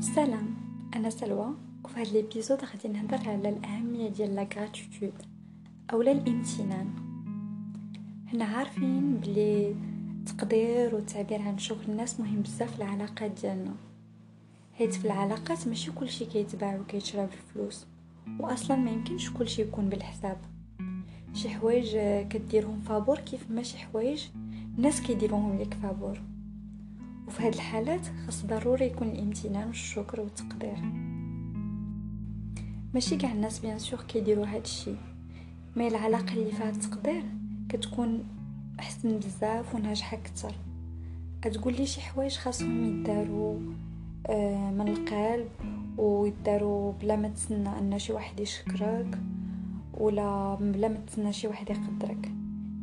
سلام أنا سلوى وفي هذا ال épisode غادي نهضر على الاهميه ديال la gratitude اولا الامتنان حنا عارفين بلي التقدير والتعبير عن شكر الناس مهم بزاف في العلاقات ديالنا حيت في العلاقات ماشي كلشي كيتباع وكيتشرى بالفلوس واصلا ما يمكنش كلشي يكون بالحساب شي حوايج كديرهم فابور كيف ما شي حوايج الناس كيديروهم ليك فابور وفي هاد الحالات خاص ضروري يكون الامتنان والشكر والتقدير. ماشي كاع الناس bien sûr كيديروا هاد الشيء mais العلاقة اللي فيها التقدير كتكون أحسن بزاف وناجحة أكثر. تقول لي شي حوايج خاصهم يداروا آه، من القلب ويداروا بلا ما تسنى أن شي واحد يشكرك ولا بلا ما تسنى شي واحد يقدرك.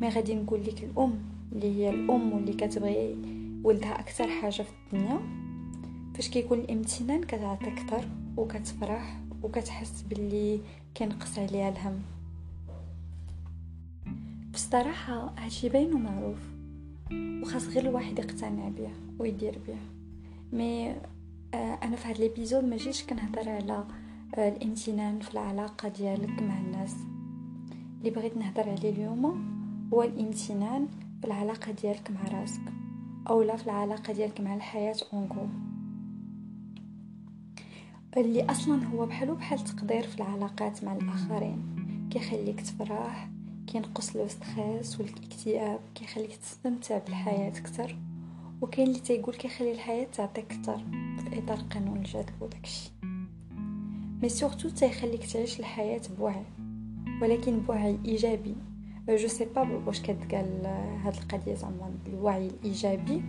مي غادي نقول لك الأم اللي هي الأم واللي كتبغي ولدها أكثر حاجة في الدنيا فاش كيكون الامتنان كتعطي أكثر وكتفرح وكتحس باللي كينقص عليها الهم. بصراحة هادشي باين ومعروف وخاص غير الواحد يقتنع بيه ويدير بيه. مي آه، أنا في هذا الإبيزود ما جيتش كنهضر على آه، الامتنان في العلاقة ديالك مع الناس. اللي بغيت نهضر عليه اليوم هو الامتنان في العلاقة ديالك مع راسك. أو لا في العلاقة ديالك مع الحياة en gros اللي أصلا هو بحالو بحال تقدير في العلاقات مع الآخرين. كيخليك تفرح كينقص le stress والاكتئاب كيخليك تستمتع بالحياة أكثر. وكاين اللي تيقول كيخلي الحياة تعطيك أكثر في اطار قانون الجذب وداكشي. mais surtout تيخليك تعيش الحياة بوعي ولكن بوعي إيجابي. je sais pas واش كتقال هاد القضية زعما الوعي الايجابي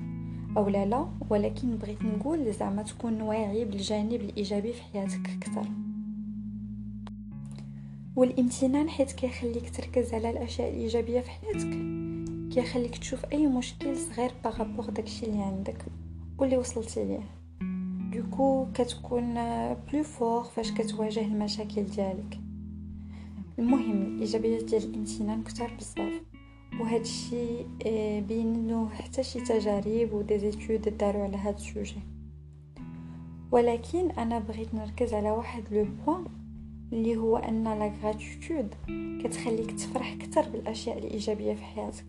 أو لا لا ولكن بغيت نقول زعما تكون واعي بالجانب الايجابي في حياتك أكثر والامتنان حيت كيخليك تركز على الاشياء الايجابيه في حياتك كيخليك تشوف اي مشكل صغير par rapport داكشي اللي عندك واللي وصلتي ليه du coup كتكون plus fort فاش كتواجه المشاكل ديالك المهم الايجابيات ديال الامتنان كتار بزاف. وهذا الشيء آه، بينو حتى شي تجارب و des études داروا على هذا ال sujet. ولكن أنا بغيت نركز على واحد le point اللي هو أن la gratitude كتخليك تفرح أكثر بالأشياء الإيجابية في حياتك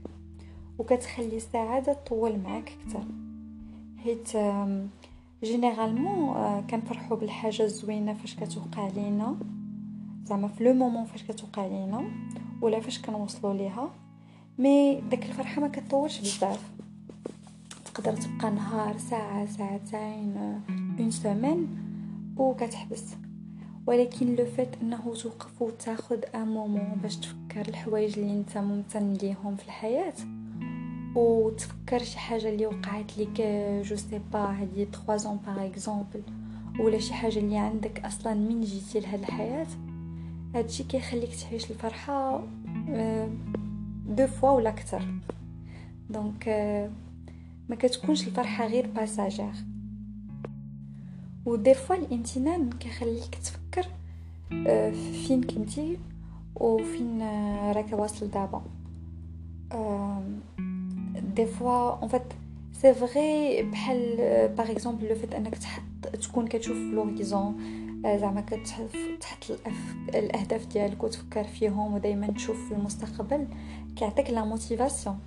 وكتخلي السعادة تطول معاك أكثر حيت généralement آه، كنفرحوا بالحاجة الزوينة فاش كتوقع لينا. زعما في le moment فاش كتوقع لينا ولا فاش كنوصلوا ليها mais داك الفرحة ما كتطولش بزاف. تقدر تبقى نهار ساعة ساعتين une semaine وكتحبس ولكن le fait إنك توقف وتاخذ un moment باش تفكر الحوايج اللي أنت ممتن ليهم في الحياة وتفكر شي حاجة اللي وقعت لك je sais pas هذه 3 ans par exemple ولا شي حاجة اللي عندك أصلا من جيتي لهاد الحياة. هادشي كيخليك تعيش الفرحة deux fois ولا أكثر. donc ما كتكونش الفرحة غير passagère و des fois الامتنان كيخليك تفكر فين كنتي وفين راك واصل دابا. des fois en fait c'est vrai بحال par exemple le fait أنك تحط تكون كتشوف l'horizon آه، زعما كتحط الأهداف ديالك وتفكر فيهم ودائما تشوف المستقبل. كيعطيك la motivation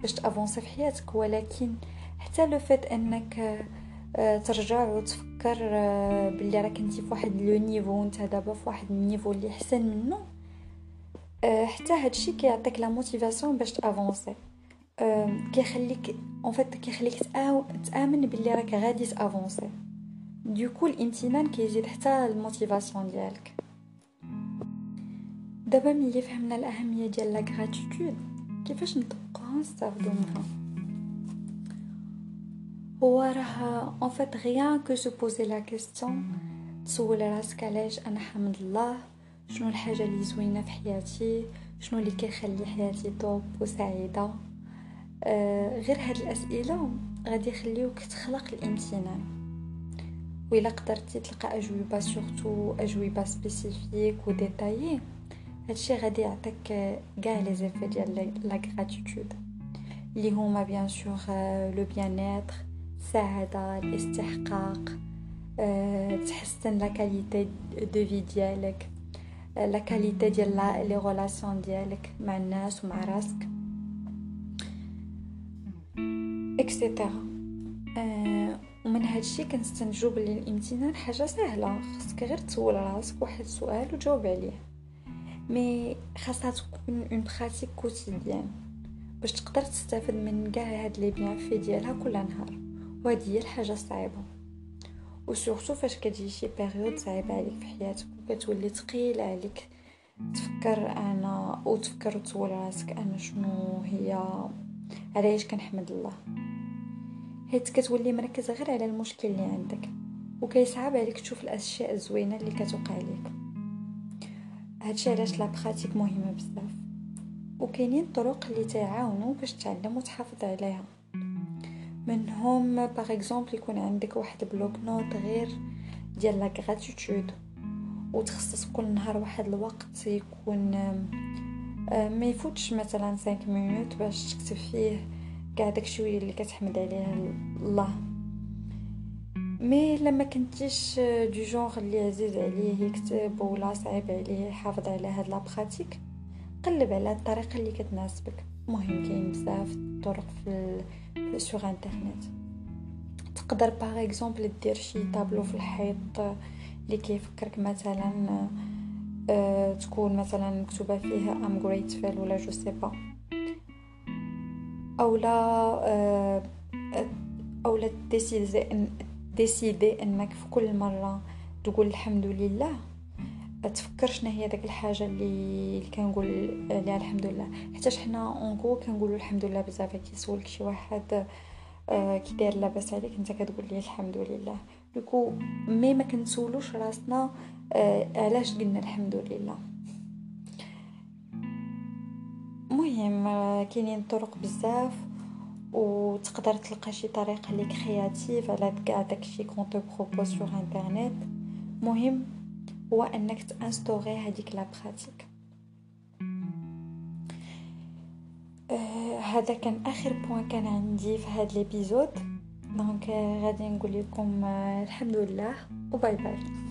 باش ت avancer في حياتك ولكن حتى le fait أنك آه، ترجع وتفكر آه، باللي راك انت في واحد le niveau وانت دابا في واحد ال niveau اللي أحسن منه حتى هادشي كيعطيك la motivation باش ت avancer. كيخليك en fait كيخليك تأمن باللي راك غادي ت avancer. donc الامتنان كيزيد حتى ال motivation ديالك دابا ملي فهمنا الاهميه ديال la gratitude كيفاش نطبقوها نستافدوها هو راه en fait rien que se poser la question تسول راسك علاش أنا حامد الله شنو الحاجة اللي زوينه في حياتي شنو اللي كيخلي حياتي top وسعيده آه غير هاد الاسئله غادي يخليوك تخلق الامتنان وإلا قدرتي تلقى أجوبة surtout أجوبة spécifiques و détaillées هادشي غادي يعطيك كاع les effets ديال la gratitude اللي هما bien sûr le bien-être السعادة الاستحقاق تحسن la qualité de vie ديالك la qualité ديال les relations ديالك مع الناس ومع راسك et cetera هادشي كنستنتجو بلي الامتنان حاجة سهلة خاصك غير تسول راسك واحد السؤال وتجاوب عليه. mais خاصها تكون une pratique quotidienne باش تقدر تستافد من كاع هاد les bienfaits ديالها كل نهار وهذه هي الحاجة الصعيبة. و surtout فاش كتجي شي période صعيبة عليك في حياتك وكتولي ثقيله عليك تفكر أنا وتفكر وتسول راسك أنا شنو هي علاش كنحمد الله. حيت كتولي مركز غير على المشكل اللي عندك وكيصعب عليك تشوف الأشياء الزوينة اللي كتوقع لك هادشي علاش la pratique مهمة بزاف. وكاينين طرق اللي تعاونوا باش تعلم وتحافظ عليها. منهم par exemple يكون عندك واحد bloc-notes غير ديال la gratitude وتخصص كل نهار واحد الوقت يكون ما يفوتش مثلا 5 minutes باش تكتب فيه كاع داكشي اللي كتحمد عليه الله. mais إلا ما كنتيش du genre اللي عزيز عليه يكتب ولا صعيب عليه يحافظ على هاد la pratique قلب على الطريقة اللي كتناسبك. مهم كاين بزاف طرق في, في sur internet تقدر par exemple دير شي طابلو في الحيط اللي كيفكرك مثلا أه تكون مثلا مكتوبة فيها I'm grateful ولا je sais pas اولا أه اولا décider إن décider إنك في كل مرة تقول الحمد لله. تفكر شنو هي داك الحاجة اللي كنقول عليها الحمد لله. حتى حنا en gros كنقولوا الحمد لله بزاف كيسولك شي واحد آه كي داير لاباس عليك أنت كتقول ليه الحمد لله. donc mais ما كنسولوش راسنا آه علاش قلنا الحمد لله. مهم كاينين طرق بزاف وتقدر تلقى شي طريقة اللي créative على كاع داكشي qu'on te propose sur internet مهم هو إنك ت instaurer هذيك la pratique آه هذا كان آخر point كان عندي في هذا l'épisode donc غادي نقول لكم آه الحمد لله و bye bye